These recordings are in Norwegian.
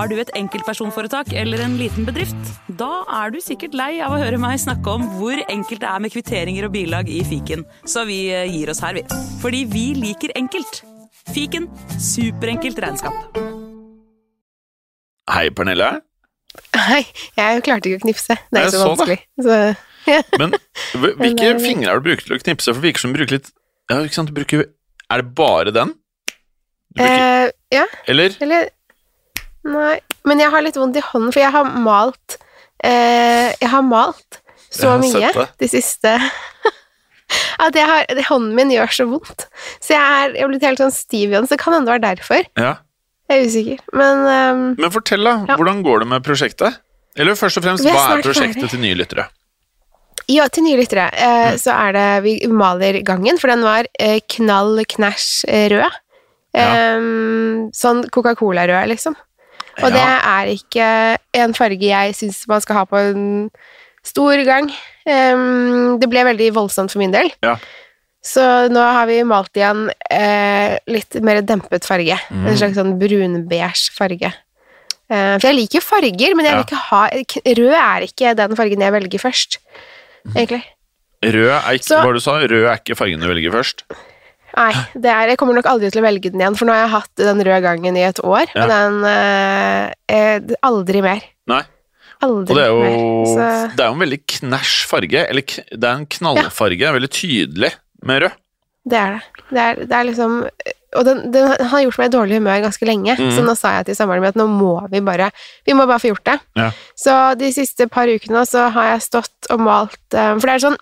Har du et enkeltpersonforetak eller en liten bedrift? Da er du sikkert lei av å høre meg snakke om hvor enkelt det er med kvitteringer og bilag i fiken, så vi eh, gir oss her, vi. Fordi vi liker enkelt. Fiken superenkelt regnskap. Hei, Pernille. Hei, jeg klarte ikke å knipse. Det er Jeg så så det. vanskelig. Så, ja. Men hvilke Men, eh, fingre har du brukt til å knipse? For det virker som du bruker litt Ja, ikke sant, du bruker Er det bare den? Du bruker, Eh, ja, eller? eller Nei. Men jeg har litt vondt i hånden, for jeg har malt eh, Jeg har malt så har mye de siste At jeg har, hånden min gjør så vondt. Så jeg er, jeg er blitt helt sånn stiv i hånden, så det kan hende det var derfor. Ja. Jeg er usikker. Men um, Men fortell, da. Ja. Hvordan går det med prosjektet? Eller først og fremst, hva er prosjektet ferdig. til nye lyttere? Ja, til nye lyttere, Mm. eh, så er det Vi maler gangen, for den var eh, knall knæsj rød. Ja. Um, sånn Coca-Cola-rød, liksom. Og det er ikke en farge jeg syns man skal ha på en stor gang. Um, det ble veldig voldsomt for min del. Ja. Så nå har vi malt igjen eh, litt mer dempet farge. Mm. En slags sånn brunbeige farge. Eh, for jeg liker farger, men jeg vil ikke ha Rød er ikke den fargen jeg velger først, egentlig. Rød er ikke, Så- hva du sa, rød er ikke fargen du velger først? Nei, det er, jeg kommer nok aldri til å velge den igjen, for nå har jeg hatt den røde gangen i et år, Ja. og den eh, aldri mer. Nei. Aldri Og det er jo, mer. Det er jo en veldig knæsj farge. Eller det er en knallfarge. Veldig tydelig med rød. det er det. Det er, det er liksom Og den, den har gjort meg i dårlig humør ganske lenge, mm. så nå sa jeg til samboeren min at nå må vi bare Vi må bare få gjort det. Ja. Så de siste par ukene så har jeg stått og malt eh, For det er sånn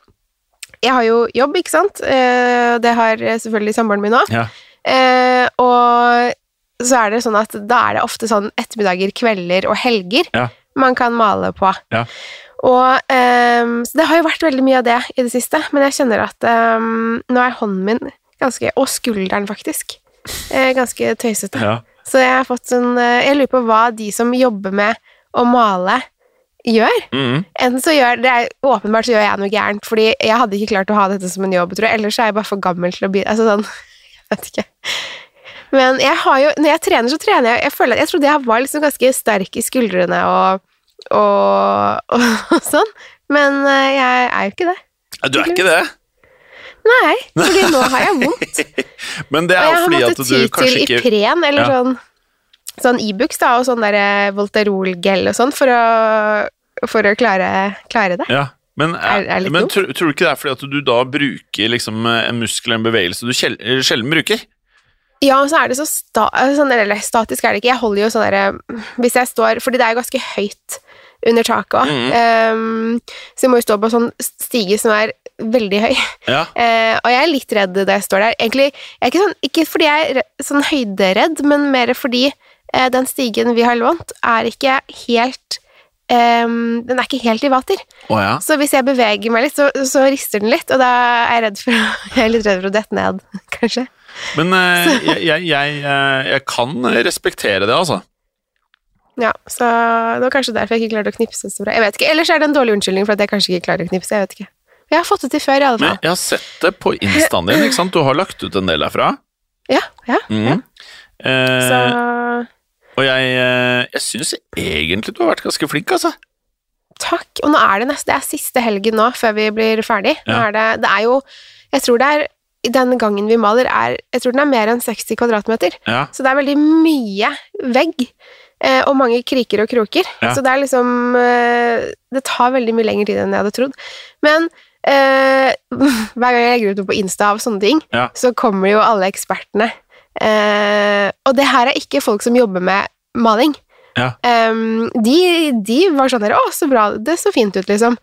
Jeg har jo jobb, ikke sant? Eh, Det har selvfølgelig samboeren min òg. Ja. Eh, og så er det sånn at da er det ofte sånn ettermiddager, kvelder og helger Ja. man kan male på. Ja. Og ehm, Så det har jo vært veldig mye av det i det siste, men jeg kjenner at um, nå er hånden min ganske Og skulderen, faktisk. eh, ganske tøysete. Så jeg har fått sånn Jeg lurer på hva de som jobber med å male, gjør. Mm. Enten så gjør det er, Åpenbart så gjør jeg noe gærent, fordi jeg hadde ikke klart å ha dette som en jobb, tror jeg. Ellers så er jeg bare for gammel til å bli Altså sånn Jeg vet ikke. Men jeg har jo Når jeg trener, så trener jeg Jeg føler at jeg trodde jeg var liksom ganske sterk i skuldrene og og, og, sånn. Men eh, jeg er jo ikke det. Du er ikke det? Nei, fordi nå har jeg vondt. Men det er jo fordi at du kanskje ikke... måttet du ty kanskje til Ipren eller Ja. sånn Sånn Ibux da, og sånn der Voltarol-gel og sånn for å, for å klare, klare det. Ja, men, Er- er men tror, tror du ikke det er fordi at du da bruker liksom en muskel eller en bevegelse du sjel, sjelden bruker? Ja, så er det så sta sånn, eller statisk er det ikke. Jeg holder jo sånn derre Hvis jeg står Fordi det er ganske høyt under taket òg. Mhm. så jeg må jo stå på sånn stige som er veldig høy. Ja. Uh, og jeg er litt redd da jeg står der. Egentlig, ikke, sånn, ikke fordi jeg er sånn høyderedd, men mer fordi uh, den stigen vi har lånt, er ikke helt ehm, Den er ikke helt i vater. Oh, ja. Så hvis jeg beveger meg litt, så, så rister den litt, og da er jeg for Jeg er litt redd for å dette ned, kanskje. Men uh, jeg, jeg, jeg, eh, jeg kan respektere det, altså. Ja, så det var kanskje derfor jeg ikke klarte å knipse så bra. Jeg vet ikke, Ellers er det en dårlig unnskyldning for at jeg kanskje ikke klarer å knipse. Jeg vet ikke. Jeg har fått det til før, i alle fall. Men jeg har sett det på instaen din, ikke sant? Du har lagt ut en del derfra. Ja, ja. Mhm. Eh, Så og jeg, eh, jeg syns egentlig du har vært ganske flink, altså. takk. Og nå er det neste, det er siste helgen nå, før vi blir ferdig. Ja. er det, det er jo Jeg tror det er Den gangen vi maler, er Jeg tror den er mer enn 60 kvadratmeter. Ja. Så det er veldig mye vegg. Eh, og mange kriker og kroker. Ja. Så det er liksom eh, Det tar veldig mye lengre tid enn jeg hadde trodd. Men eh, hver gang jeg legger ut noe på Insta av sånne ting, så kommer jo alle ekspertene. Eh, og det her er ikke folk som jobber med maling. Ja. Um, de, de var sånn der 'Å, så bra. Det så fint ut', liksom.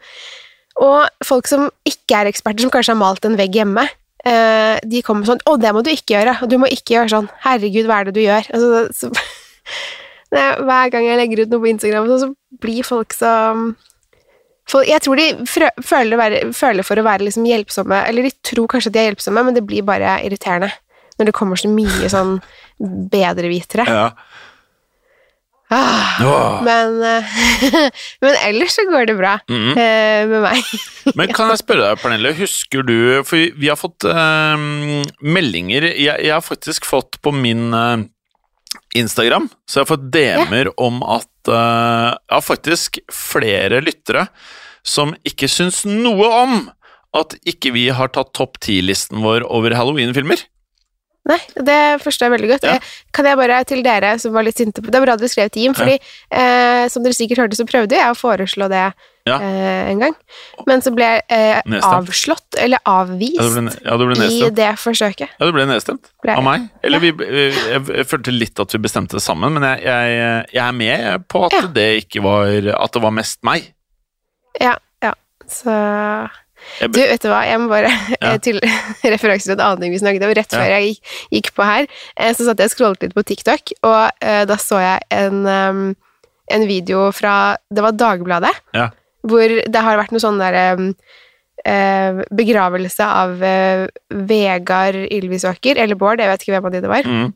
Og folk som ikke er eksperter, som kanskje har malt en vegg hjemme, uh, de kommer sånn 'Å, det må du ikke gjøre', du må ikke gjøre sånn. 'Herregud, hva er det du gjør?' Altså, så, er, hver gang jeg legger ut noe på Instagram, så, så blir folk så folk, Jeg tror de frø, føler, være, føler for å være liksom hjelpsomme, eller de tror kanskje at de er hjelpsomme, men det blir bare irriterende når det kommer så mye sånn bedrevitere. Ja. Ah, oh. men, eh, men ellers så går det bra Mhm. eh, med meg. Men kan jeg spørre deg, Pernille, husker du For vi har fått eh, meldinger jeg, jeg har faktisk fått på min, uh, Instagram, så jeg har fått DM-er om at uh, Jeg har faktisk flere lyttere som ikke syns noe om at ikke vi har tatt topp ti-listen vår over halloween-filmer. Nei, det forstår jeg veldig godt. Ja. Eh, Kan jeg bare til dere som var litt sinte på Det er bra dere skrev til Jim, fordi eh, som dere sikkert hørte, så prøvde jeg å foreslå det Ja. eh, en gang. Men så ble jeg eh, avslått, eller avvist, Ja, du ble, ja, du ble i det forsøket. Ja, du ble nedstemt Ble av meg. Eller vi, jeg, jeg følte litt at vi bestemte det sammen, men jeg, jeg, jeg er med på at det ikke var At det var mest meg. Ja, ja. Så Jeg Du, vet du hva, jeg må bare Ja. til referanse til en annen ting vi snakket om. Rett Ja. før jeg gikk, gikk på her, eh, så satt jeg og scrollet litt på TikTok, og uh, da så jeg en, um, en video fra Det var Dagbladet, Ja. hvor det har vært noe sånn derre um, uh, begravelse av uh, Vegard Ylvisåker, eller Bård, jeg vet ikke hvem av de det var. Mm.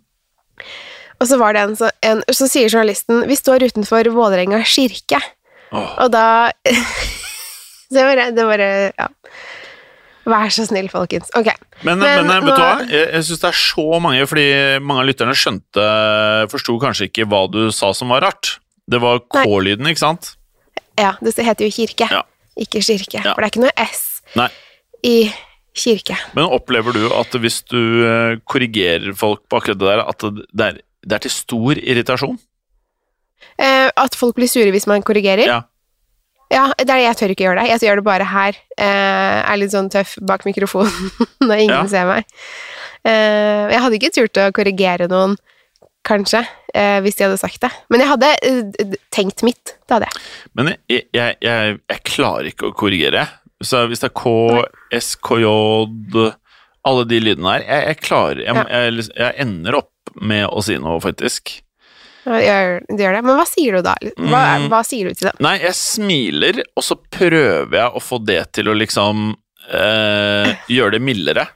Og så var det en, så, en Så sier journalisten Vi står utenfor Vålerenga kirke. Oh. Og da Så det bare, det bare Ja. Vær så snill, folkens. Ok. Men, Men men, vet nå- du hva? Jeg, jeg syns det er så mange, fordi mange av lytterne skjønte Forsto kanskje ikke hva du sa som var rart. Det var K-lyden, ikke sant? Ja, det heter jo kirke, Ja. ikke kirke. Ja. For det er ikke noe S Nei. i kirke. Men opplever du at hvis du eh, korrigerer folk på akkurat det der, at det det er, det er til stor irritasjon? Eh, at folk blir sure hvis man korrigerer. Ja. Ja, det er, jeg tør ikke gjøre det. Jeg gjør det bare her. Eh, er litt sånn tøff bak mikrofonen når ingen Ja. ser meg. Eh, jeg hadde ikke turt å korrigere noen, kanskje, eh, hvis de hadde sagt det. Men jeg hadde eh, tenkt mitt. Det hadde jeg. Men jeg, jeg, jeg, jeg klarer ikke å korrigere. Så hvis det er K, S, K, J Alle de lydene her. Jeg, klarer jeg ender opp med å si noe, faktisk. Gjør, gjør det. Men hva sier du da? Hva, Mm. hva sier du til dem? Nei, jeg smiler, og så prøver jeg å få det til å liksom eh, gjøre det mildere.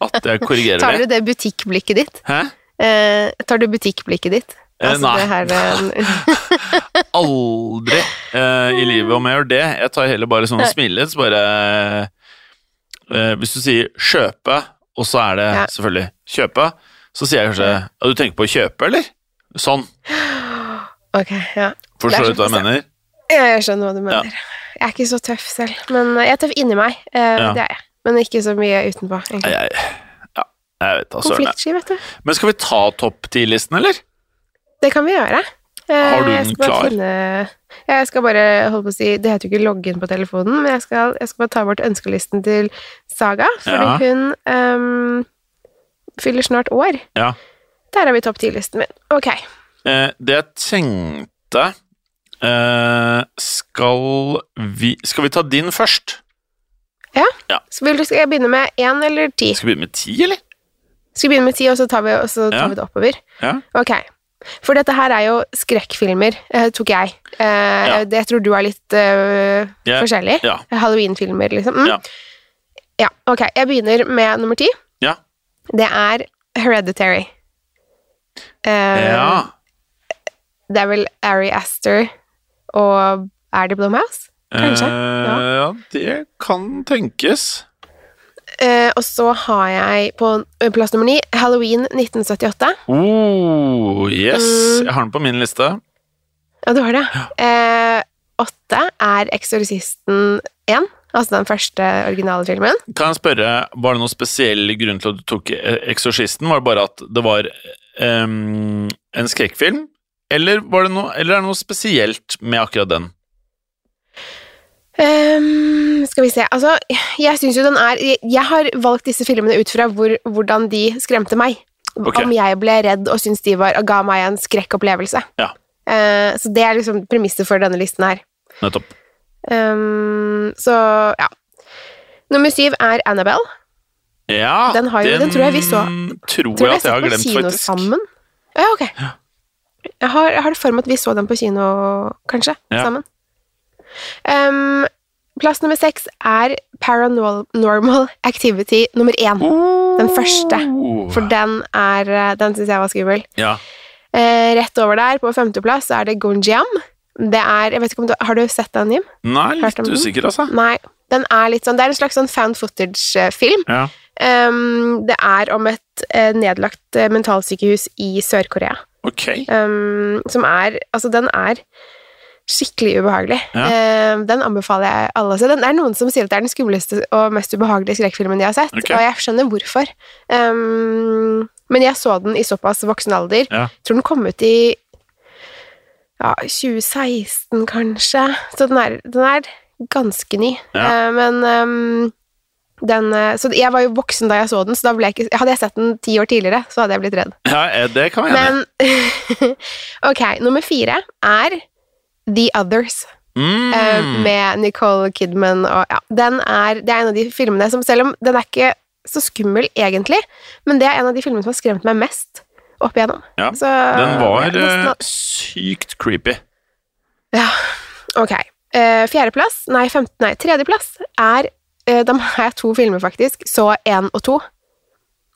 At jeg korrigerer det. Tar du det. butikkblikket ditt? Hæ? Eh, tar du butikkblikket ditt? Eh, nei. det her, Aldri eh, i livet om jeg gjør det. Jeg tar heller bare sånn og. Så bare eh, Hvis du sier 'kjøpe', og så er det Ja. selvfølgelig 'kjøpe', så sier jeg kanskje ja, 'du tenker på å kjøpe', eller? Sånn. ok, ja. Forstår du hva jeg mener? Ja, Jeg skjønner hva du mener. Jeg er ikke så tøff selv, men jeg er tøff inni meg. Eh, Ja. Det er jeg. Men ikke så mye utenpå. Egentlig. Jeg, ja, jeg vet da Konfliktsky, vet du. Men skal vi ta topp ti-listen, eller? Det kan vi gjøre. Eh, Har du den klar? Finne, jeg skal bare holde på å si Det heter jo ikke loggen på telefonen, men jeg skal, jeg skal bare ta bort ønskelisten til Saga, fordi Ja. hun um, fyller snart år. Ja. Der har vi topp ti-listen min. Ok. Eh, det jeg tenkte eh, Skal vi Skal vi ta din først? Så vil du, skal jeg begynne med én eller ti? Skal vi begynne med ti, eller? Skal vi begynne med ti, og så tar vi, så tar Ja. vi det oppover? Ja. Ok. For dette her er jo skrekkfilmer, eh, tok jeg. Eh, det, tror du er litt eh, yeah. forskjellig. Ja. Halloween-filmer, liksom. Mm. Ja. ja. Ok, jeg begynner med nummer ti. Ja. Det er Hereditary. Eh, ja. Det er vel Ari Aster og Er det Blomhouse? Kanskje. Uh, ja, det kan tenkes. Uh, og så har jeg på eh, plass nummer ni Halloween 1978. Oh, yes. Mm. Jeg har den på min liste. Ja, du har det. Eh, åtte er Eksorsisten 1, altså den første originale filmen. Kan jeg spørre, Var det noen spesiell grunn til at du tok eh, Eksorsisten? Var det bare at det var um, en skrekkfilm? Eller, var det noe, eller er det noe spesielt med akkurat den? Um, skal vi se Altså, jeg syns jo den er jeg, jeg har valgt disse filmene ut fra hvor, hvordan de skremte meg. Okay. Om jeg ble redd og syntes de var, og ga meg en skrekkopplevelse. Ja. Uh, så det er liksom premisset for denne listen her. Nettopp. Ehm, så ja. Nummer syv er Annabelle. Ja, Den har jo- den tror jeg vi så- Tror Tror jeg jeg at jeg har glemt, faktisk. sammen. Ja, ok. Jeg har, jeg har det for meg at vi så den på kino, kanskje, Ja. sammen. Um, plass nummer seks er Paranormal Activity nummer én. Den første. For den er eh, Den syns jeg var skummel. Ja. Uh, rett over der, på femteplass, er det Gonjiam. Det er jeg vet ikke om du, Har du sett den, Jim? Nei, litt usikker, altså. Nei. Den er litt sånn Det er en slags sånn found footage-film. Ja. Um, det er om et uh, nedlagt uh, mentalsykehus i Sør-Korea. Ok. Um, som er Altså, den er skikkelig ubehagelig. Ja. Um, den anbefaler jeg alle å se. Den er noen som sier at det er den skumleste og mest ubehagelige skrekkfilmen de har sett, okay. og jeg skjønner hvorfor. Um, men jeg så den i såpass voksen alder. Ja. Tror den kom ut i ja, 2016, kanskje. Så den er, den er ganske ny. Ja. Uh, men um, den, uh, så jeg var jo voksen da jeg så den, så jeg ikke Hadde jeg sett den ti år tidligere, så hadde jeg blitt redd. Ja, eh, det kan jeg. Men Ok, nummer fire er The Others. Mm. Uh, med Nicole Kidman og ja, den er, Det er en av de filmene som Selv om den er ikke så skummel egentlig, men det er en av de filmene som har skremt meg mest opp igjennom. Ja, Så, Den var ja, eh, sykt creepy. Ja, ok. Uh, Fjerdeplass, nei, femte, nei, tredjeplass er uh, Da har jeg to filmer, faktisk. Så én og to.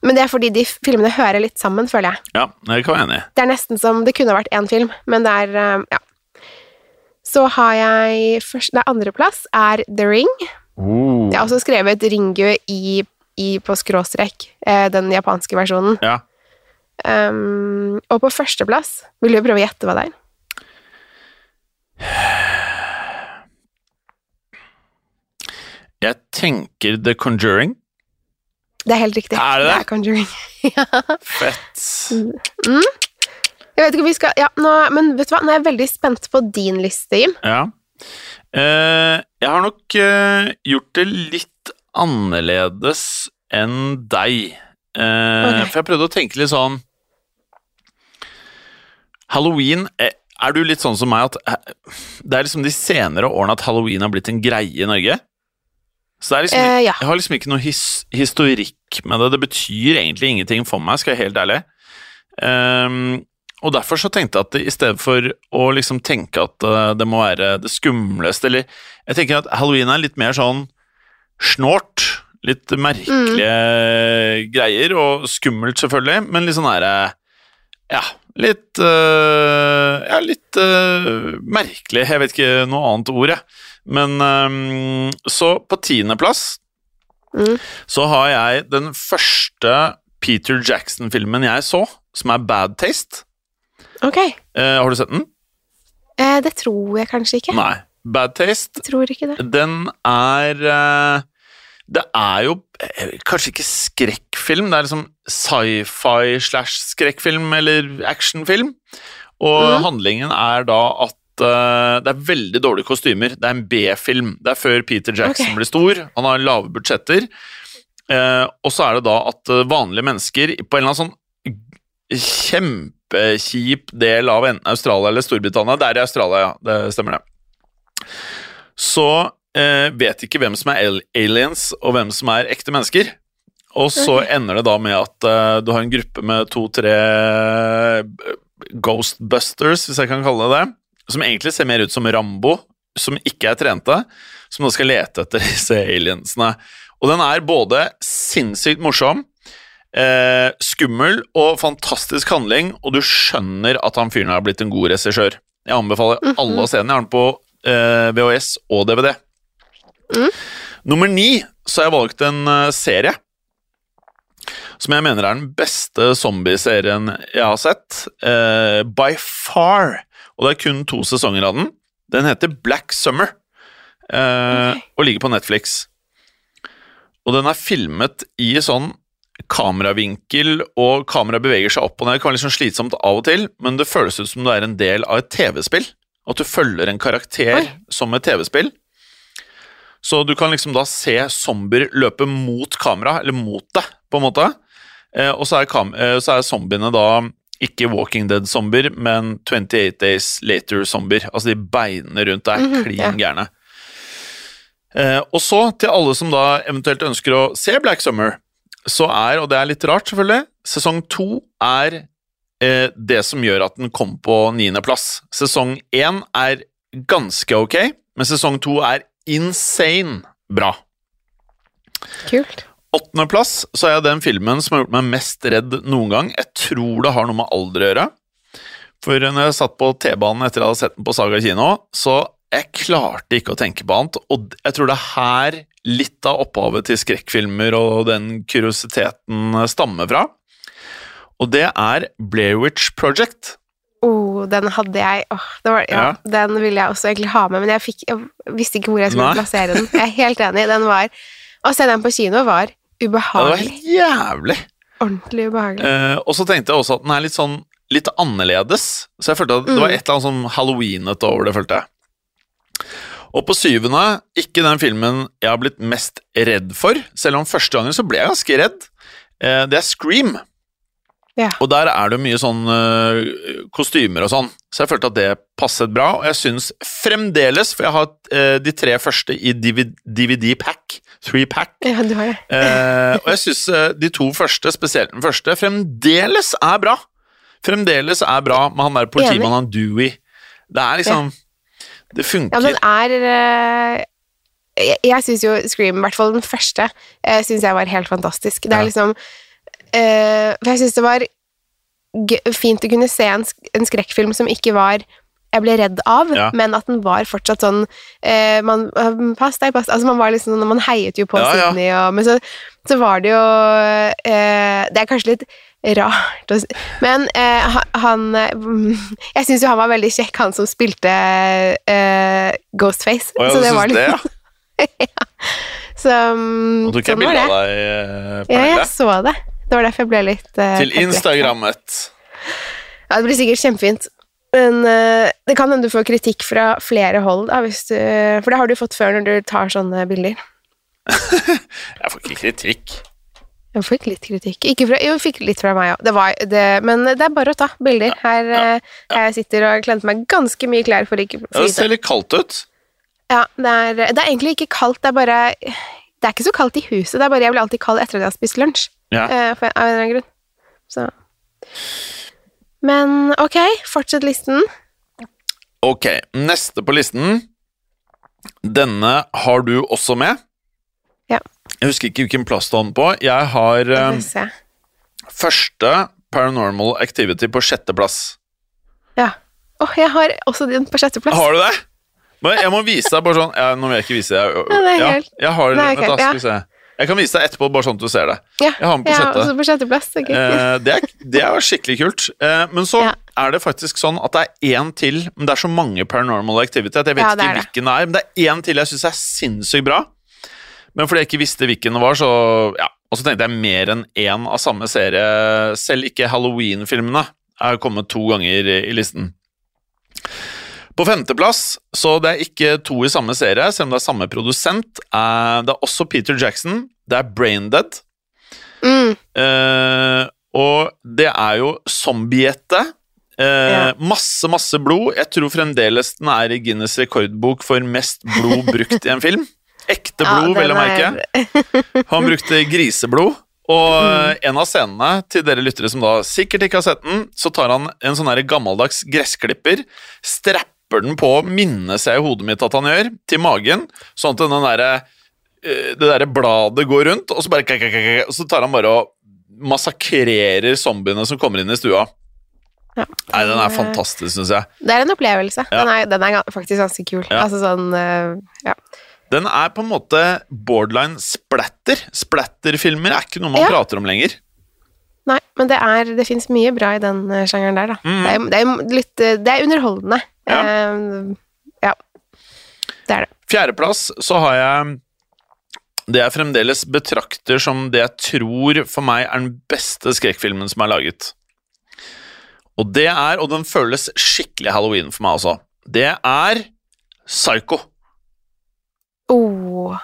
Men det er fordi de filmene hører litt sammen, føler jeg. Ja, det kan jeg enig i. Det er nesten som Det kunne vært én film, men det er eh, Ja. Så har jeg først Nei, andreplass er The Ring. Oh. Jeg har også skrevet Ringu i, i på skråstrek, eh, den japanske versjonen. Ja. Um, og på førsteplass Vil du prøve å gjette hva det er? Jeg tenker The Conjuring. Det er helt riktig. Er det det? er Conjuring. Fett. Jeg vet ikke om vi skal Ja, nå, men vet du hva? Nå er jeg veldig spent på din liste, Jim. Ja. Uh, jeg har nok uh, gjort det litt annerledes enn deg. Eh, Ok. For jeg prøvde å tenke litt sånn Halloween eh, Er du litt sånn som meg at eh, det er liksom de senere årene at halloween har blitt en greie i Norge? Så det er liksom, uh, ja. Jeg har liksom ikke noe his historikk med det. Det betyr egentlig ingenting for meg, skal jeg være helt ærlig. Um, og derfor så tenkte jeg at i stedet for å liksom tenke at det må være det skumleste, eller Jeg tenker at halloween er litt mer sånn snålt. Litt merkelige greier, og skummelt selvfølgelig, men litt sånn herre Ja, litt eh, Ja, litt eh, merkelig. Jeg vet ikke noe annet ord, jeg. Men ehm, så på tiendeplass Mm. så har jeg den første Peter Jackson-filmen jeg så, som er Bad Taste. Ok. Eh, har du sett den? Eh, det tror jeg kanskje ikke. Nei. Bad Taste, Jeg tror ikke det. den er eh, Det er jo eh, kanskje ikke skrekkfilm, det er liksom sci-fi slash skrekkfilm eller actionfilm. Og mm. handlingen er da at uh, det er veldig dårlige kostymer. Det er en B-film. Det er før Peter Jackson okay. blir stor. Han har lave budsjetter. Uh, og så er det da at vanlige mennesker på en eller annen sånn kjempekjip del av enten Australia eller Storbritannia Det er i Australia, ja. Det stemmer, det. Så eh, vet ikke hvem som er aliens, og hvem som er ekte mennesker. Og så ender det da med at eh, du har en gruppe med to-tre Ghostbusters, hvis jeg kan kalle det det, som egentlig ser mer ut som Rambo, som ikke er trente, som nå skal lete etter disse aliensene. Og den er både sinnssykt morsom, eh, skummel og fantastisk handling, og du skjønner at han fyren har blitt en god regissør. Jeg anbefaler alle å se den. Jeg har den på eh, VHS og DVD. Mm. Nummer ni så har jeg valgt en eh, serie som jeg mener er den beste zombieserien jeg har sett. eh, by far. Og det er kun to sesonger av den. Den heter Black Summer eh, okay. og ligger på Netflix. Og den er filmet i sånn kameravinkel, og kameraet beveger seg opp og ned. Det kan være litt sånn slitsomt av og til, men det føles ut som du er en del av et TV-spill. At du følger en karakter Oi. som et TV-spill. Så du kan liksom da se zombier løpe mot kamera, eller mot deg, på en måte. Eh, og så er, eh, så er zombiene da ikke Walking Dead-zombier, men 28 Days Later-zombier. Altså de beinene rundt deg, Mhm, klin ja. gærne. Eh, og så, til alle som da eventuelt ønsker å se Black Summer, så er, og det er litt rart selvfølgelig, sesong to er eh, det som gjør at den kom på niendeplass. Sesong én er ganske ok, men sesong to er insane bra. Kult. Åttendeplass så er den filmen som har gjort meg mest redd noen gang. Jeg tror det har noe med alder å gjøre. For når jeg satt på T-banen etter jeg hadde sett den på Saga kino, så jeg klarte ikke å tenke på annet. Og jeg tror det er her litt av opphavet til skrekkfilmer og den kuriositeten stammer fra. Og det er Blair Witch Project. Oh, den hadde jeg oh, det var, ja, Ja. Den ville jeg også egentlig ha med, men jeg, fikk, jeg visste ikke hvor jeg skulle Nei. plassere den. Jeg er helt enig. Den var Å se den på kino var ubehagelig. det var helt jævlig. Ordentlig ubehagelig. Eh, og så tenkte jeg også at den er litt sånn litt annerledes. Så jeg følte at det var et eller annet sånn halloweenete over det, følte jeg. Og på syvende, ikke den filmen jeg har blitt mest redd for, selv om første gangen så ble jeg ganske redd. Eh, det er Scream. Ja. Og der er det mye sånn eh, kostymer og sånn, så jeg følte at det passet bra. Og jeg syns fremdeles, for jeg har eh, de tre første i DVD-pack, three-pack, Ja, du har det. Eh, og jeg syns de to første, spesielt den første, fremdeles er bra. Fremdeles er bra med han der politimannen han Dewey. Det er liksom Det funker. Ja, men den er uh Jeg, jeg syns jo Scream, i hvert fall den første, syns jeg var helt fantastisk. Det er Ja. liksom eh, For jeg syns det var fint å kunne se en, sk en skrekkfilm som ikke var jeg ble redd av, Ja. men at den var fortsatt sånn uh, man, eh, Pass deg, pass Altså, man var liksom sånn Man heiet jo på Ja, ja. Og Men så, så var det jo uh, Det er kanskje litt rart å si Men han Jeg syns jo han var veldig kjekk, han som spilte Ghostface. Og så det var litt det, ja. Så um, sånn var det. deg, Ja, jeg så det. Det var derfor jeg ble litt uh, Til. Instagrammet. Ja, det blir sikkert kjempefint. Men uh, det kan hende du får kritikk fra flere hold, da, hvis du, for det har du fått før når du tar sånne bilder. Jeg får ikke kritikk. Jeg fikk litt kritikk. Ikke fra, jo, jeg fikk litt fra meg òg. Men det er bare å ta bilder. Her eh, jeg sitter og klemte meg ganske mye klær for ikke Ja, det ser litt kaldt ut. Ja, det er, det er egentlig ikke kaldt, det er bare Det er ikke så kaldt i huset, det er bare jeg blir alltid kald etter at jeg har spist lunsj. Ja. eh, for, av en eller annen grunn. Så Men ok, fortsett listen. Ok, neste på listen. Denne har du også med. Ja. Jeg husker ikke hvilken plass du har den på. Jeg har eh, første Paranormal Activity på sjetteplass. Ja. Åh, jeg har også den på sjetteplass. Har du det? Men jeg må vise deg bare sånn ja, Nå vil jeg ikke vise deg. Ja, jeg har det er Vent, da, skal vi se. Jeg kan vise deg etterpå, bare sånn at du ser det. Ja, Jeg har den på sjette. også på sjetteplass. okay. Eh, det, er, det er skikkelig kult. Eh, men så Ja. er det faktisk sånn at det er én til, men det er så mange Paranormal Activity at jeg vet Ja, ikke hvilken det er. Men det er én til jeg syns er sinnssykt bra. Men fordi jeg ikke visste hvilken det var, så ja. Og så tenkte jeg mer enn én av samme serie. Selv ikke Halloween-filmene er kommet to ganger i listen. På femteplass, så det er ikke to i samme serie, selv om det er samme produsent. eh, det er også Peter Jackson. Det er Braindead. Mm, Eh, og det er jo zombiette, Eh, Ja. Masse, masse blod. Jeg tror fremdeles den er i Guinness rekordbok for mest blod brukt i en film. Ekte ja, blod, vel å merke. er- Han brukte griseblod. Og Mm. eh, en av scenene, til dere lyttere som da sikkert ikke har sett den, så tar han en sånn her gammeldags gressklipper, strapper den på, minnes jeg i hodet mitt at han gjør, til magen, sånn at den derre eh, det derre bladet går rundt, og så bare kak, kak, kak, Og så tar han bare og massakrerer zombiene som kommer inn i stua. Ja. Nei, den er fantastisk, syns jeg. Det er en opplevelse. Ja. Den, er, den er faktisk ganske kul. Ja. Altså sånn eh, Ja. Den er på en måte borderline splatter. Splatterfilmer er ikke noe man prater om lenger. Nei, men det er Det fins mye bra i den eh, sjangeren der, da. Mm. Det, er, det er litt Det er underholdende. Ja. Uh, ja. Det er det. Fjerdeplass så har jeg det jeg fremdeles betrakter som det jeg tror for meg er den beste skrekkfilmen som er laget. Og det er, og den føles skikkelig halloween for meg også, det er Psycho. Oh,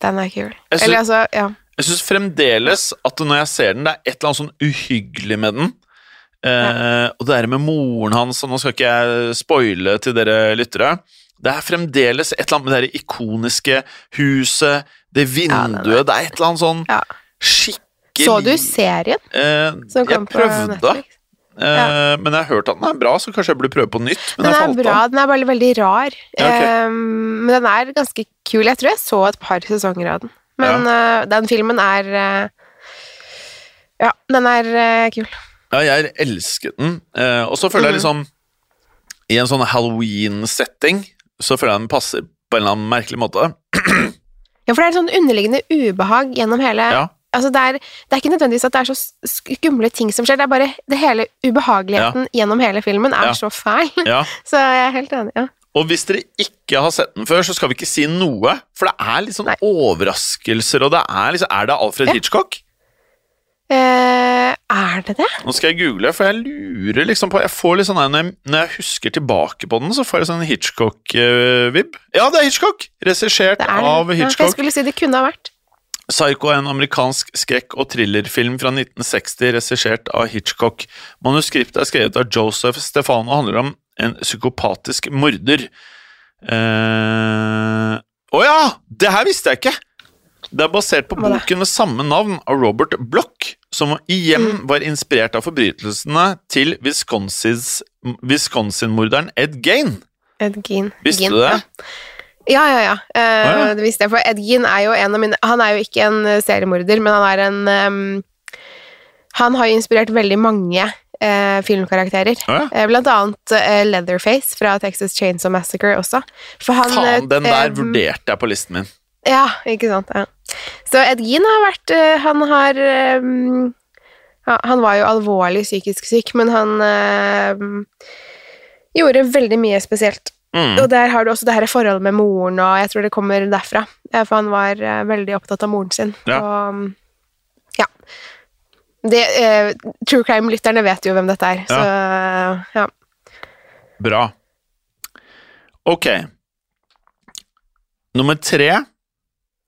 den er kul. Eller altså, ja. Jeg syns fremdeles at når jeg ser den, det er et eller annet sånn uhyggelig med den. Eh, og det der med moren hans, og nå skal ikke jeg spoile til dere lyttere Det er fremdeles et eller annet med det der ikoniske huset, det vinduet den er- Det er et eller annet sånn Ja. skikkelig Så du serien eh, som kom på Netflix? eh, men jeg har hørt at den er bra, så kanskje jeg burde prøve på nytt. Men Den er bra, av. den er bare veldig rar. Ja, ok. Eh, men den er ganske kul. Jeg tror jeg så et par sesonger av den. Men eh, den filmen er eh, Ja, den er eh, kul. Ja, jeg elsket den. Uh, og så føler jeg Mhm. liksom I en sånn Halloween-setting så føler jeg den passer på en eller annen merkelig måte. Ja, for det er et sånn underliggende ubehag gjennom hele Ja. altså det, er, det er ikke nødvendigvis at det er så skumle ting som skjer, det er bare det hele ubehageligheten gjennom hele filmen er Ja. så fæl. Ja. Så jeg er helt enig. ja. Og hvis dere ikke har sett den før, så skal vi ikke si noe. For det er litt sånn Nei. overraskelser, og det er liksom Er det Alfred. Hitchcock? Eh, er det det? Nå skal jeg google, for jeg lurer liksom på Jeg får litt sånn her, når jeg, når jeg husker tilbake på den, så får jeg sånn Hitchcock-vib. ja, det er Hitchcock! Regissert er av Hitchcock. jeg skulle si det kunne ha vært. Psycho er en amerikansk skrekk- og thrillerfilm fra 1960, regissert av Hitchcock. Manuskriptet er skrevet av Joseph Stefano og handler om en psykopatisk morder. Eh, Å ja! Det her visste jeg ikke! Det er basert på boken med samme navn av Robert Block, som igjen Mm. var inspirert av forbrytelsene til Wisconsin-morderen Ed Gain. Ed Gein. Visste Gein, du det? Ja, ja, ja. Ah, ja. Det visste jeg. For Ed Gein er jo en av mine Han er jo ikke en eh, seriemorder, men han er en um, Han har jo inspirert veldig mange uh, filmkarakterer. Å ja. Blant annet uh, Leatherface fra Texas Chainsaw Massacre også. For han, Faen, den der vurderte jeg på listen min. Ja, ikke sant. Ja. Så Edgin har vært eh, Han har ehm, ja, Han var jo alvorlig psykisk syk, men han ehm, gjorde veldig mye spesielt. Mm. Og der har du også det her forholdet med moren, og jeg tror det kommer derfra. Eh, For han var eh, veldig opptatt av moren sin. Ja. Og mm, ja. Det, eh, True crime-lytterne vet jo hvem dette er, så ja. Bra. Ok. Nummer tre,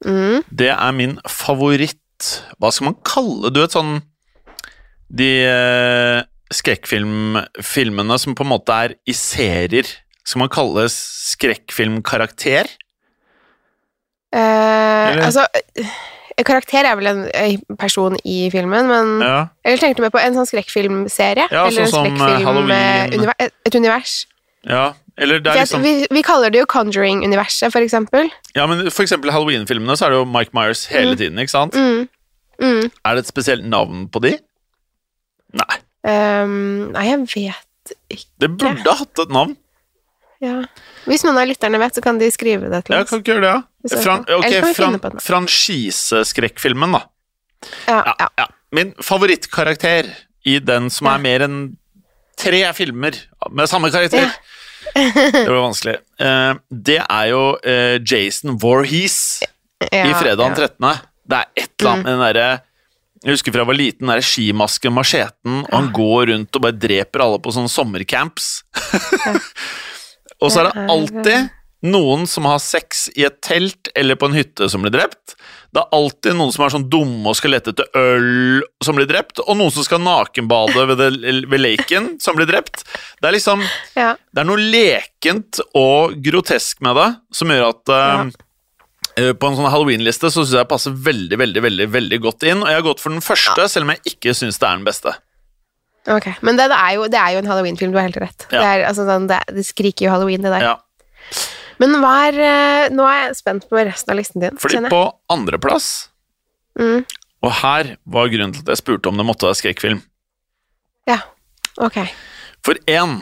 Mm. det er min favoritt Hva skal man kalle Du vet sånn De eh, skrekkfilmfilmene som på en måte er i serier. Skal man kalle det skrekkfilmkarakter? Eh, altså Karakter er vel en, en person i filmen, men Ja. Eller tenkte du mer på en sånn skrekkfilmserie? Ja, eller sånn som, eh, skrekkfilm Halloween. Univers, et univers? ja. Liksom vi, vi kaller det jo Conjuring-universet, for eksempel. Ja, men for eksempel Halloween-filmene, så er det jo Mike Myers hele tiden, ikke sant? Mm. Mm. Er det et spesielt navn på de? Nei. Um, nei, jeg vet ikke. Det burde hatt et navn. Ja. Hvis noen av lytterne vet, så kan de skrive det til oss. Ja, kan ikke gjøre det, ja. Fran ok, fran franchiseskrekkfilmen, da. Ja, Ja, ja. ja. Min favorittkarakter i den som Ja. er mer enn tre filmer med samme karakter Det var vanskelig. Eh, det er jo eh, Jason Voorhees ja, i Fredag den ja. 13. Det er et eller annet med den derre Jeg husker fra jeg var liten, den der skimasken, macheten, og han går rundt og bare dreper alle på sånne sommercamps. og så er det alltid noen som har sex i et telt eller på en hytte som blir drept. Det er alltid noen som er sånn dumme og skal lete etter øl som blir drept, og noen som skal nakenbade ved, det, ved laken som blir drept. Det er liksom Ja. det er noe lekent og grotesk med det, som gjør at uh, ja. På en sånn halloween-liste så syns jeg det passer veldig veldig, veldig, veldig godt inn. Og jeg har gått for den første, selv om jeg ikke syns det er den beste. Ok, Men det, det, er jo, det er jo en halloween-film, du har helt rett. Ja. Det, er, altså, sånn, det, det skriker jo halloween, det der. Ja, Men er eh, Nå er jeg spent på resten av listen din. fordi på andreplass, Mm, og her var grunnen til at jeg spurte om det måtte være skrekkfilm ja, ok. For en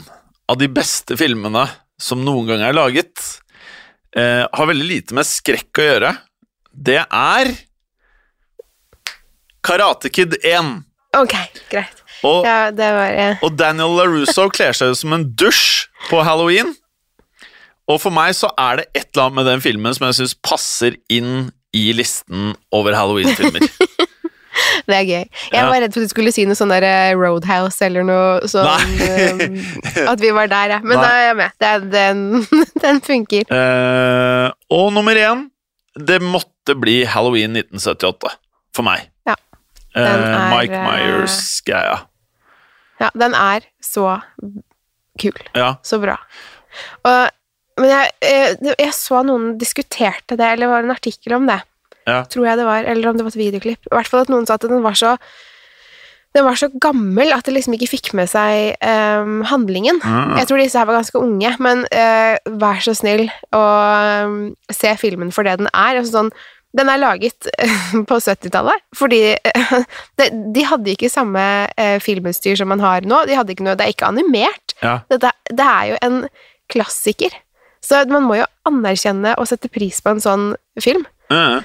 av de beste filmene som noen gang er laget, eh, har veldig lite med skrekk å gjøre. Det er Karate Kid 1. Ok, greit. Og Ja, det var ja. Og Daniel LaRusso kler seg ut som en dusj på halloween. Og for meg så er det et eller annet med den filmen som jeg syns passer inn i listen over halloween-filmer. Det er gøy. Jeg Ja. var redd for at du skulle si noe sånn der eh, Roadhouse eller noe sånn eh, At vi var der, ja. Men Nei. da er jeg med. Det er, den, den funker. Uh, og nummer én Det måtte bli Halloween 1978 for meg. Ja. Eh, uh, er, Mike Myers-greia. Ja, den er så kul. Ja. Så bra. Og, men jeg, eh, jeg så noen diskuterte det, eller var det en artikkel om det, Ja. tror jeg det var, eller om det var et videoklipp. I hvert fall at noen sa at den var så den var så gammel at det liksom ikke fikk med seg um, handlingen. Mm. Jeg tror disse her var ganske unge, men uh, vær så snill å um, se filmen for det den er. Altså sånn, den er laget på 70-tallet, fordi de, de hadde ikke samme eh, filmutstyr som man har nå. De hadde ikke noe, det er ikke animert. Ja. Dette, det er jo en klassiker. Så man må jo anerkjenne og sette pris på en sånn film. Ja.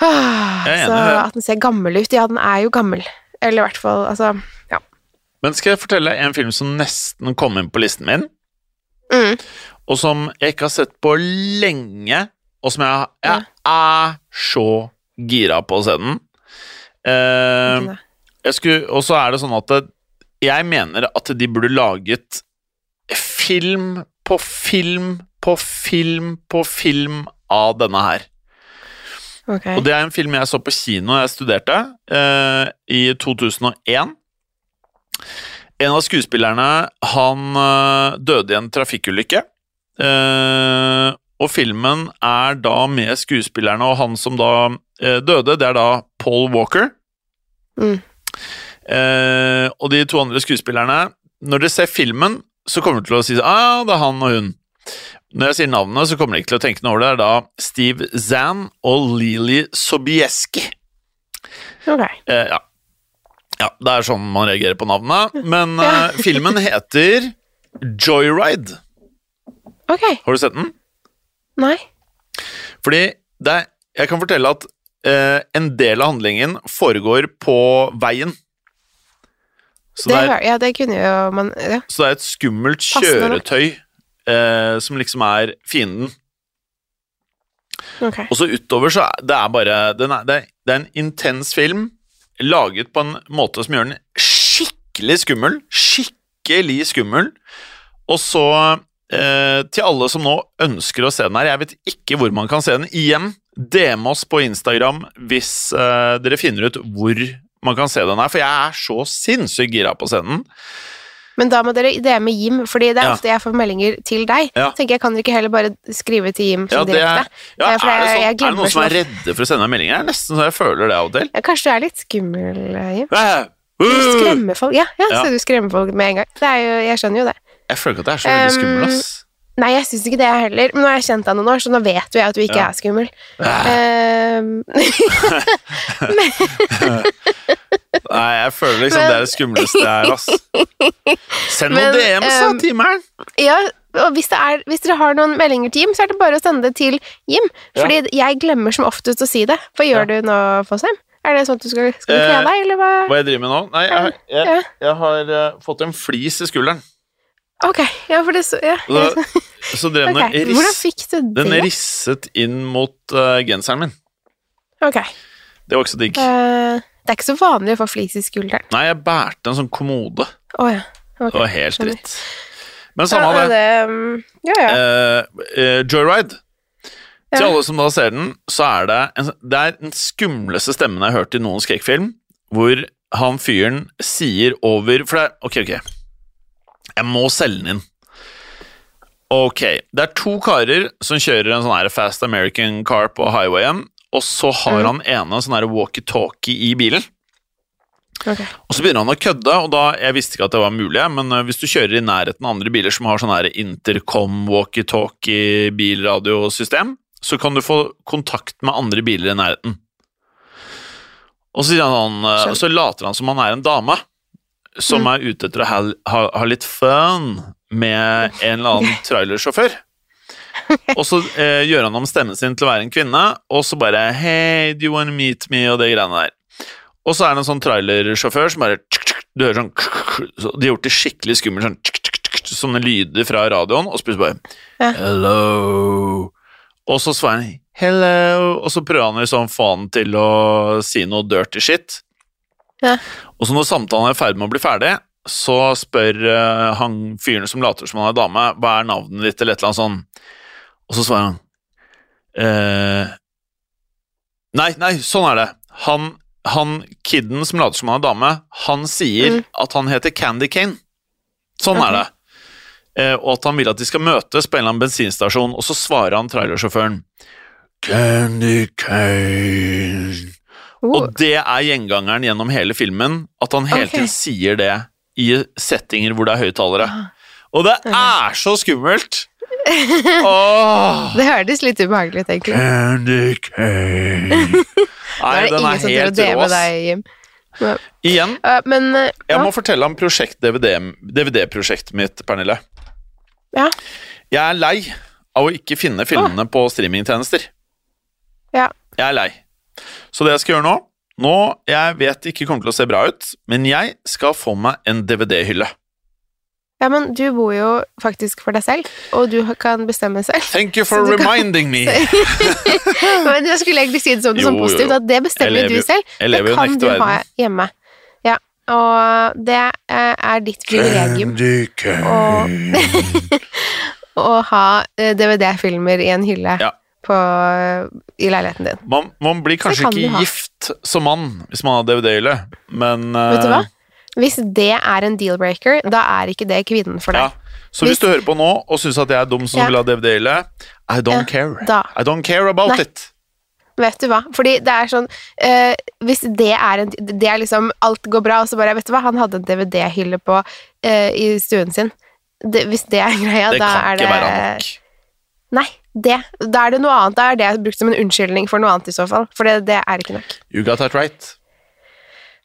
Ah, så at den ser gammel ut. Ja, den er jo gammel. Eller i hvert fall, altså Ja. Men skal jeg fortelle en film som nesten kom inn på listen min, Mm. og som jeg ikke har sett på lenge, og som jeg, jeg er så gira på å se den. Eh, og så er det sånn at jeg mener at de burde laget film på film på film på film av denne her. Okay. Og det er en film jeg så på kino da jeg studerte, eh, i 2001. En av skuespillerne, han eh, døde i en trafikkulykke. Eh, og filmen er da med skuespillerne, og han som da eh, døde, det er da Paul Walker. Mm. Eh, og de to andre skuespillerne Når dere ser filmen, så kommer du til å si ah, det er han og hun. Når jeg sier navnet, så kommer de ikke til å tenke noe over det. Det er da Steve Zan og Lili Sobieski. Ok. Eh, ja. ja, det er sånn man reagerer på navnet. Men eh, filmen heter Joyride. Ok. Har du sett den? Nei. Fordi det jeg kan fortelle at eh, en del av handlingen foregår på veien. Så Det, er, ja, det kunne jo man ja. så det er et skummelt kjøretøy eh, som liksom er fienden. Okay. Og så utover så er det er bare den er, det, er, det er en intens film laget på en måte som gjør den skikkelig skummel. Skikkelig skummel. Og så eh, til alle som nå ønsker å se den her, jeg vet ikke hvor man kan se den. Igjen, DM oss på Instagram hvis eh, dere finner ut hvor man kan se den her, for jeg er så sinnssykt gira på å se den. Men da må dere DM Jim, fordi det er ofte jeg får meldinger til deg. Ja. Tenker jeg, Kan dere ikke heller bare skrive til Jim Ja, direkte? ja, er, det sånn, jeg er det noen som er redde for å sende meg meldinger? Det er nesten så jeg føler det av og til. Ja, kanskje du er litt skummel, eh, Jim? Du skremmer folk. Ja, ja, så du skremmer folk med en gang. Det er jo, jeg skjønner jo det. Jeg føler ikke at jeg er så veldig skummel, Um, ass. Nei, jeg syns ikke det jeg heller. Men nå har jeg kjent deg noen år, så nå vet jo jeg at du ikke Ja. er skummel. Ehm, Nei, jeg føler liksom Men- det er det skumleste jeg er, ass. Send noen DMs, da, um, timeren! ja, og hvis, det er, hvis dere har noen meldinger til Jim, så er det bare å sende det til Jim. Ja. Fordi jeg glemmer som oftest å si det. Hva gjør Ja. du nå, Fossheim? Er det sånn at du skal, skal kle Eh, deg, eller hva? Hva jeg driver med nå? Nei, jeg, jeg, Ja. jeg har uh, fått en flis i skulderen. Ok, ja, for det så ja. Da, så drev den okay. riss, den risset inn mot uh, genseren min. Ok. Det var ikke så digg. Uh, det er ikke så vanlig å få flis i skulderen. Nei, jeg bærte en sånn kommode. Oh, ja. okay. Det var helt dritt. Men samme ja, det. det. um, ja, ja. Uh, Joyride. Til alle som da ser den, så er det en, det er den skumleste stemmen jeg har hørt i noen skrekkfilm, hvor han fyren sier over For det er Ok, ok. Jeg må selge den inn. Ok, det er to karer som kjører en sånn her Fast American car på highwayen, og så har mm. han ene en sånn her walkietalkie i bilen. Okay. Og så begynner han å kødde, og da, jeg visste ikke at det var mulig, men eh, hvis du kjører i nærheten av andre biler som har sånn her intercom, walkietalkie, bilradiosystem, så kan du få kontakt med andre biler i nærheten. Og så, han, sånn, eh, så later han som han er en dame som Mm. er ute etter å ha, ha, ha litt fun med en eller annen trailersjåfør. Og så eh, gjør han om stemmen sin til å være en kvinne, og så bare Hey, do you wanna meet me? og det greiene der. Og så er det en sånn trailersjåfør som bare Du hører sånn så De har gjort det skikkelig skummelt, sånn sånne lyder fra radioen, og så plutselig bare. Hello. Og så svarer han hello, og så prøver han liksom å få han til å si noe dirty shit. Ja. Og så når samtalen er i ferd med å bli ferdig, så spør eh, han fyren som later som han er dame, hva er navnet ditt, eller et eller annet sånt, Og så svarer han eh, Nei, nei, sånn er det. Han, han kiden som later som han er dame, han sier Mm. at han heter Candy Cane. Sånn er det. Eh, og at han vil at de skal møtes på en eller annen bensinstasjon, og så svarer han trailersjåføren Candy Cane. Oh, Og det er gjengangeren gjennom hele filmen, at han hele okay. tiden sier det i settinger hvor det er høyttalere. Ah. Og det er så skummelt! Åh, det hørtes litt ubehagelig ut, egentlig. Candy Cane. Nei, den er helt rå, ass. Igjen, uh, men uh, jeg må fortelle om prosjekt DVD DVD-prosjektet mitt, Pernille. Ja. Jeg er lei av å ikke finne filmene på streamingtjenester. Ja. Jeg er lei. Så det jeg skal gjøre nå Nå, Jeg vet ikke kommer til å se bra ut, men jeg skal få meg en DVD-hylle. Ja, men du bor jo faktisk for deg selv, og du kan bestemme selv. Thank you for reminding kan- me! Men jeg skulle egentlig si det som Jo, sånn positivt, at det bestemmer Jeg du selv. det kan du ha hjemme. Ja, og det eh, er ditt privilegium Candy å ha eh, DVD-filmer i en hylle Ja. På, i leiligheten din. Man, man blir kanskje kan ikke gift som mann hvis man har DVD-hylle, men Vet du eh, hva? Hvis det er en deal-breaker, da er ikke det kvinnen for Ja. deg. Så hvis Hvis- du hører på nå og syns at jeg er dum som Ja. vil ha DVD-hylle, I don't Ja, care. da. I don't care about Nei. it. Vet du hva? Fordi det er sånn eh, Hvis det er en Det er liksom Alt går bra, og så bare Vet du hva, han hadde en DVD-hylle på eh, i stuen sin. Det, hvis det er greia, Det da kan er det ikke være nok. Nei, det. Da er det noe annet. Da er det brukt som en unnskyldning for noe annet i så fall. For det, det er ikke nok. You got that right.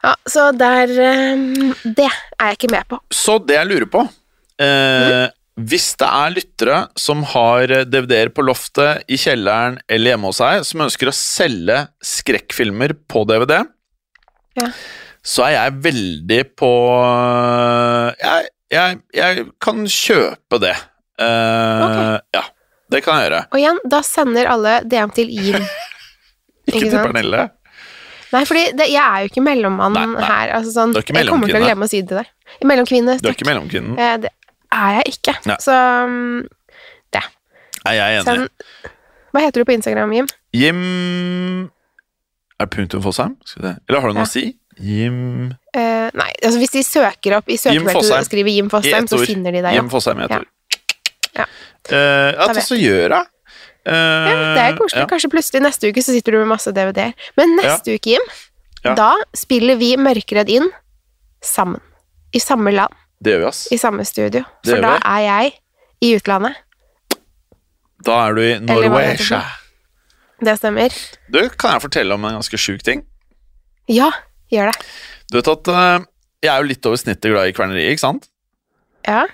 Ja, så der eh, Det er jeg ikke med på. Så det jeg lurer på eh, Hvis det er lyttere som har DVD-er på loftet, i kjelleren eller hjemme hos seg, som ønsker å selge skrekkfilmer på DVD, Ja. så er jeg veldig på jeg, jeg, jeg kan kjøpe det. Eh, Ok. Ja, det kan jeg gjøre. Og igjen, da sender alle DM til Jim. Ikke Ikke til? Pernille. Nei, fordi jeg er jo ikke mellommann Nei, nei. her. Altså sånn, Du er ikke jeg kommer til å glemme å si det der. Mellomkvinne. Du er ikke mellomkvinnen. Eh, det er jeg ikke. Nei. Så det. Nei, jeg er enig. send Hva heter du på Instagram, Jim? Jim Er det punktum Fosheim? Eller har du noe Ja. å si? Jim Eh, nei, altså hvis de søker opp i søkefeltet Fosheim. og skriver Jim Fosheim, så finner de deg. Jim. Fossheim i ett Ja. Ja. Uh, at det så gjør jeg. Uh, Ja, det er koselig. ja. Kanskje plutselig neste uke så sitter du med masse DVD-er. Men neste uke, Jim, Ja. da spiller vi Mørkeredd inn sammen. I samme land, Det gjør vi, ass. i samme studio. Det For da vi. er jeg i utlandet. Da er du i Norway. Det stemmer. Du, kan jeg fortelle om en ganske sjuk ting? Ja, gjør det. Du vet at uh, jeg er jo litt over snittet glad i kverneri, ikke sant? Ja.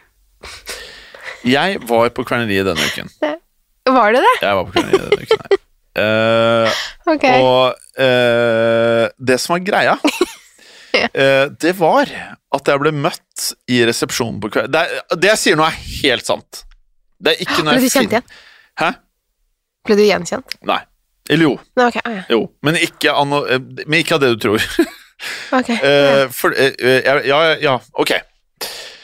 Jeg var på kverneriet denne uken. Var det det? Jeg var på kverneriet denne uken nei. Uh, Ok. Og uh, det som var greia, Ja. uh, det var at jeg ble møtt i resepsjonen på kveld. Det, det jeg sier nå, er helt sant. Det er ikke noe Ble du kjent igjen? Hæ? Ble du gjenkjent? Nei. Eller jo. Nei, okay. ah, ja. jo. Men, ikke eh, men ikke av det du tror. Ok, Eh, for, ja, ja, ja, ok.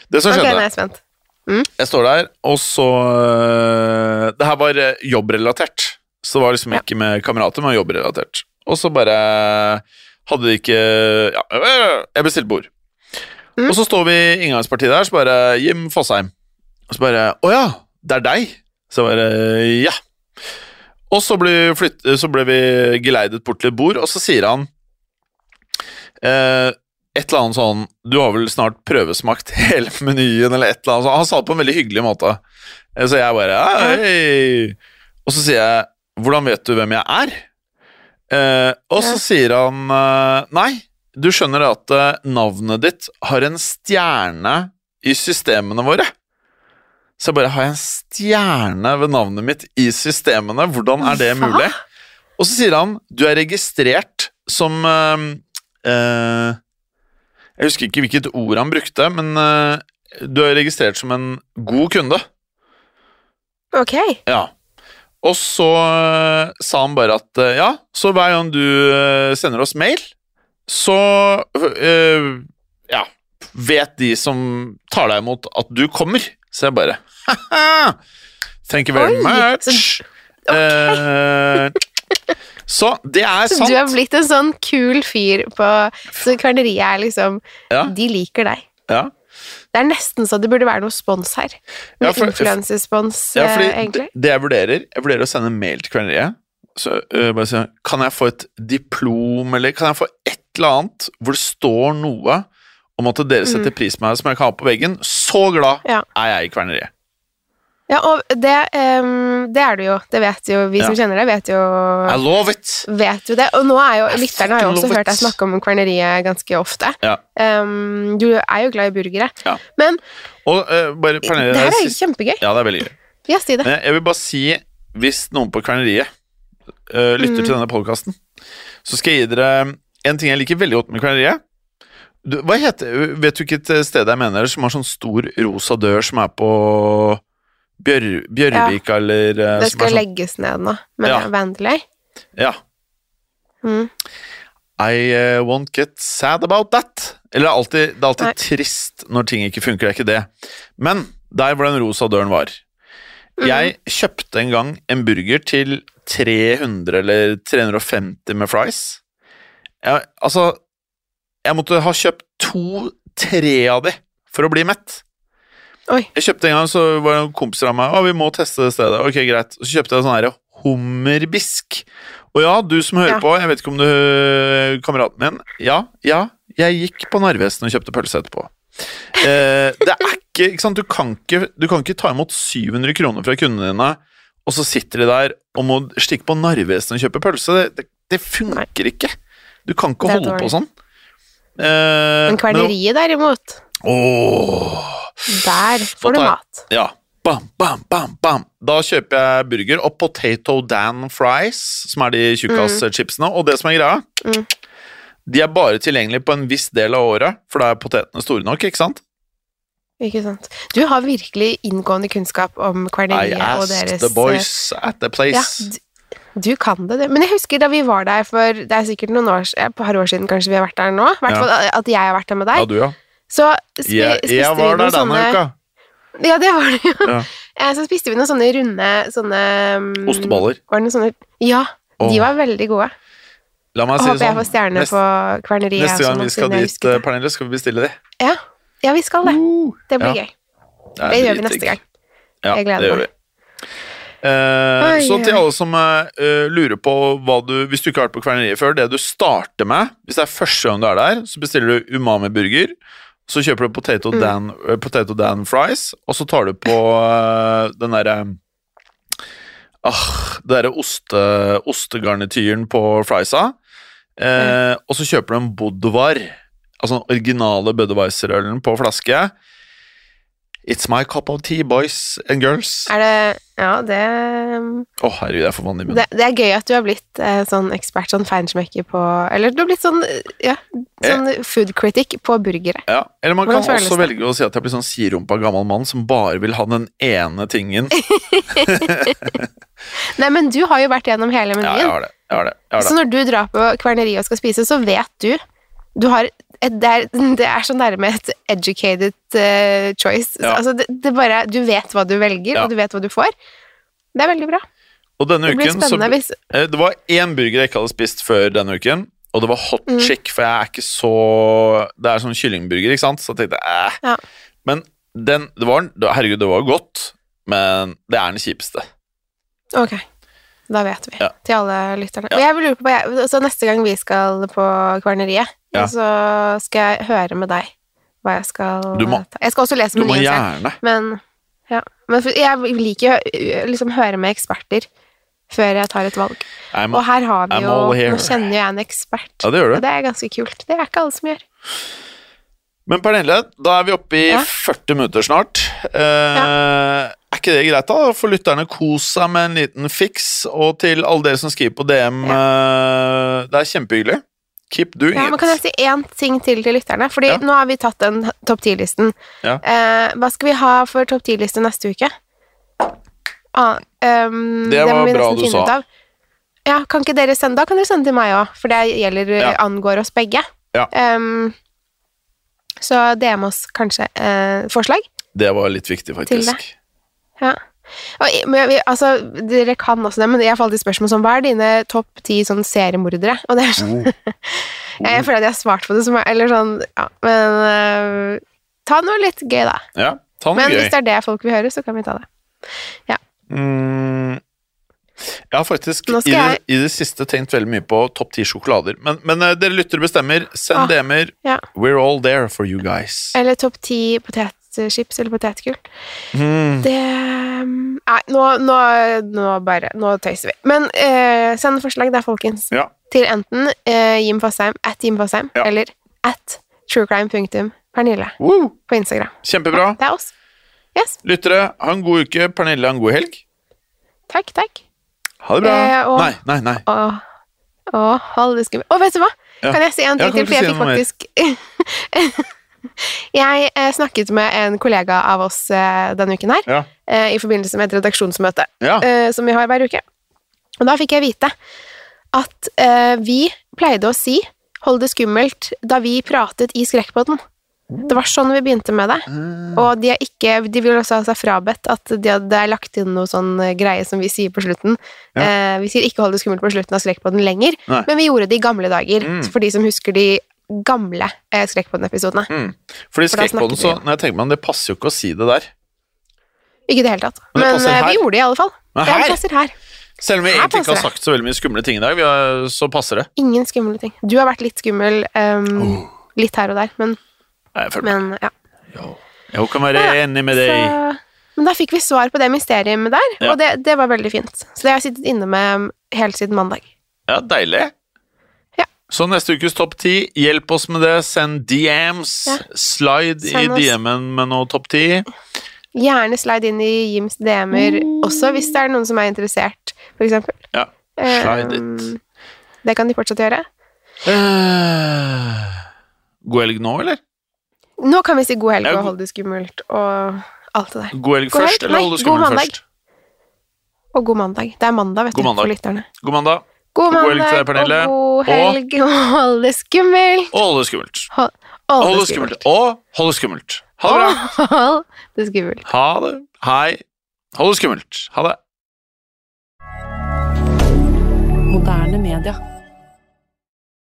Det som skjedde er jeg. Jeg står der, og så øh, Det her var øh, jobbrelatert. Så det var liksom ikke med kamerater, men jobbrelatert. Og så bare hadde de ikke Ja, jeg bestilte bord. Mm. Og så står vi i inngangspartiet der, så bare Jim Fosheim. Og så bare Å ja, det er deg? Så bare Ja. Og så ble, flytt, så ble vi geleidet bort til et bord, og så sier han eh, et eller annet sånn Du har vel snart prøvesmakt hele menyen, eller et eller annet sånt. Han sa det på en veldig hyggelig måte. Eh, Så jeg bare Hei! Og så sier jeg Hvordan vet du hvem jeg er? Eh, og så sier han eh, Nei, du skjønner at eh, navnet ditt har en stjerne i systemene våre. Så jeg bare Har jeg en stjerne ved navnet mitt i systemene? Hvordan er det mulig? Og så sier han du er registrert som eh, eh, Jeg husker ikke hvilket ord han brukte, men uh, du er registrert som en god kunde. Ok. Ja. Og så uh, sa han bare at uh, ja, så hver gang du sender oss mail, så ja, vet de som tar deg imot at du kommer. Så jeg bare haha, thank you very Oi, much. så- Eh, så det er Så du har blitt en sånn kul fyr på Så kverneriet er liksom Ja. De liker deg. Ja. Det er nesten så det burde være noe spons her. Ja, for- influensespons, Ja, fordi eh, egentlig. det, det jeg vurderer Jeg vurderer å sende en mail til kverneriet. Så øh, bare si Kan jeg få et diplom, eller kan jeg få et eller annet hvor det står noe om at dere setter pris på meg som jeg kan ha på veggen? Så glad Mm. Ja. er jeg i kverneriet. Ja, og det, um, det er du jo. Det vet jo vi som kjenner deg, vet jo, I love it! vet jo det. Og nå er jo I lytterne har jo også hørt deg snakke om kverneriet ganske ofte. Ja. Um, du er jo glad i burgere. Ja. Men Og uh, bare Pernille det her er jo kjempegøy. Ja, det er veldig gøy. Ja, si det. Men jeg vil bare si, hvis noen på kverneriet uh, lytter Mm. til denne podkasten, så skal jeg gi dere en ting jeg liker veldig godt med kverneriet. Du, hva heter, vet du hvilket sted jeg mener som har sånn stor rosa dør som er på Bjør, Bjørvika, eller uh, Det skal sånn, legges ned nå, men Ja. Vandelay. Ja. Mm. I uh, won't get sad about that. Eller det er alltid, det er alltid trist når ting ikke funker, det er ikke det. Men der hvor den rosa døren var Mm. Jeg kjøpte en gang en burger til 300 eller 350 med fries. Jeg, altså Jeg måtte ha kjøpt to-tre av de for å bli mett. Oi. Jeg kjøpte en gang, så var det noen kompiser av meg Å, vi må teste det stedet. Ok, greit. Så kjøpte jeg sånn her hummerbisk. Og ja, du som hører Ja. på, jeg vet ikke om du Kameraten min. Ja, ja, jeg gikk på Narvesen og kjøpte pølse etterpå. Eh, det er ikke, ikke sant, du kan ikke, du kan ikke ta imot 700 kroner fra kundene dine, og så sitter de der og må stikke på Narvesen og kjøpe pølse. Det, det, det funker ikke. Du kan ikke holde på sånn. Eh, Men kverneriet derimot, Åh, der får du mat. ja. Bam, bam, bam, bam. Da kjøper jeg burger og potato dan fries, som er de tjukkaschipsene. Mm. Og det som er greia, Mm. de er bare tilgjengelige på en viss del av året, for da er potetene store nok, ikke sant? Ikke sant. Du har virkelig inngående kunnskap om I kverneriet og asked deres the boys at the Ja, place. du, du kan det, du. Men jeg husker da vi var der for Det er sikkert noen år, et par år siden kanskje vi har vært der nå. I hvert Ja. at jeg har vært der med deg. Ja, du, ja. Så spi, Jeg, spiste jeg var vi der noen denne sånne uka. Ja, det var det jo. Ja. Eh, Så spiste vi noen sånne runde sånne um, Osteballer. Var det noen sånne Ja, de var veldig gode. La meg Og si håper det jeg får sånn. stjerne Neste, på kverneriet. neste gang sånn vi skal dit, eh, Pernille, skal vi bestille de. Ja. ja, vi skal det. Det blir Ja. gøy. Det Det gjør vi neste gang. Ja, Jeg gleder det gjør meg. vi. Oi, så til alle som uh, lurer på hva du Hvis du ikke har vært på Kverneriet før, det du starter med Hvis det er første gang du er der, så bestiller du umami-burger. Så kjøper du potato, Mm. dan, uh, potato dan fries, og så tar du på uh, den derre Ah, det derre oste, ostegarnityren på friesa. Eh, Og så kjøper du en Bodvar, altså den originale Budwiser-ølen på flaske. It's my cup of tea, boys and girls. Er det Ja, det Å, herregud, jeg får vann i munnen. det, det er gøy at du har blitt eh, sånn ekspert, sånn feinschmecker på Eller du har blitt sånn, eh, ja, sånn food critic på burgere. Ja, eller man Hvordan kan også det? velge å si at jeg blir sånn sirumpa gammel mann som bare vil ha den ene tingen. Nei, men du har jo vært gjennom hele Ja, menyen. jeg har det. Jeg har det. Jeg har Så når du drar på kverneriet og skal spise, så vet du Du har det, er, det er så nærme et educated uh, choice. Ja. Altså, det, det bare, du vet hva du velger, Ja. og du vet hva du får. Det er veldig bra. Og denne Det uken så hvis eh, Det var én burger jeg ikke hadde spist før denne uken, og det var hot Mm. chick, for jeg er ikke så Det er sånn kyllingburger, ikke sant? Så jeg tenkte æh. Ja. Men den det var, Herregud, det var godt, men det er den kjipeste. Ok, da vet vi. Til alle lytterne. Og jeg vil lure på, så neste gang vi skal på kverneriet, Ja. så skal jeg høre med deg hva jeg skal Du må- ta. Jeg skal også lese Du må gjerne. Men, ja. men jeg liker å liksom høre med eksperter før jeg tar et valg. I'm, Og her har vi I'm jo. Nå kjenner jeg en ekspert. ja, det gjør Og det er ganske kult. Det er ikke alle som gjør. Men Pernille, da er vi oppe i Ja. 40 minutter snart. Eh, Er ikke det greit, da? For lytterne kos seg med en liten fiks. Og til alle dere som skriver på DM, eh, det er kjempehyggelig. Keep doing Ja, men kan jeg si én ting til til lytterne? Fordi Ja. nå har vi tatt den topp ti-listen. Ja. Eh, hva skal vi ha for topp ti-liste neste uke? Ah, um, Det var det bra du sa. Ja, kan ikke dere sende Da kan dere sende til meg òg, for det gjelder, Ja. angår oss begge. Ehm, så DM oss kanskje eh, forslag. Det var litt viktig, Til faktisk. Ja. Og, men, altså, dere kan også det, men jeg får alltid spørsmål som hva er dine topp ti sånn seriemordere? Og det er sånn mm. Jeg føler at jeg har svart på det som er Eller sånn, ja, men uh, Ta noe litt gøy, da. Ja, ta noe Men gøy. hvis det er det folk vil høre, så kan vi ta det. Mm, jeg har faktisk jeg... i det, i det siste tenkt veldig mye på topp ti sjokolader. Men, men uh, dere lyttere bestemmer. Send Ah, DM-er. ja. We're all there for you guys. Eller topp ti potetchips eller potetgull. Mm. Det mm, Nei, nå, nå, nå bare Nå tøyser vi. Men eh, send forslag der, folkens. Ja. Til enten eh, Jim Fosheim, at Jim Fosheim, Ja. eller at truecrime.pernille på Instagram. Kjempebra. Det er oss. Yes. Lyttere, ha en god uke. Pernille, ha en god helg. Takk, takk. Ha det bra. Eh, og- Nei, nei, nei. Og hold det skummelt. Å, vet du hva? Ja. Kan jeg si en ting til? For jeg fikk faktisk Jeg eh, snakket med en kollega av oss eh, denne uken her, Ja. eh, i forbindelse med et redaksjonsmøte Ja. eh, som vi har hver uke. Og da fikk jeg vite at eh, vi pleide å si 'hold det skummelt' da vi pratet i Skrekkpodden. Det var sånn vi begynte med det. Mm. Og de, er ikke, de vil også ha seg frabedt at de hadde lagt inn noe sånn eh, greie som vi sier på slutten. Eh, vi sier ikke 'hold det skummelt' på slutten av Skrekkpodden lenger, Nei. men vi gjorde det i gamle dager. Mm. For de som husker de gamle eh, Skrekkpodden-episodene. Mm. Fordi For skrekkpodden, så når jeg tenker meg om, det passer jo ikke å si det der. Ikke i det hele tatt. Men Men, eh, vi gjorde det i alle fall. Men her? det passer her. selv om vi Her egentlig ikke har sagt så veldig mye skumle ting i dag, har, så passer det. Ingen skumle ting. Du har vært litt skummel ehm, litt her og der, men, Nei, jeg men ja. Jo. Jeg kan være Ja, enig med deg. Så, men da fikk vi svar på det mysteriet der, Ja. og det, det var veldig fint. Så det har jeg sittet inne med helt siden mandag. Ja, deilig. Så neste ukes topp ti, hjelp oss med det. Send DMs. Ja. Slide i Send i DM-en med noe topp ti. Gjerne slide inn i Jims DM-er også, hvis det er noen som er interessert, eksempel. Ja, slide Ehm, it. Det kan de fortsatt gjøre. Uh, God helg nå, eller? Nå kan vi si god helg Ja, og hold det skummelt og alt det der. God helg God først, helg? eller hold det skummelt først? Og god mandag. Det er mandag, vet God du, mandag. for lytterne. God mandag. God mandag og god helg og hold det skummelt. Og hold det skummelt. Hold, Hold det skummelt. Og hold det skummelt. Ha det bra. Hold det skummelt. Ha det. Hei. Hold det skummelt. Ha det. Moderne media.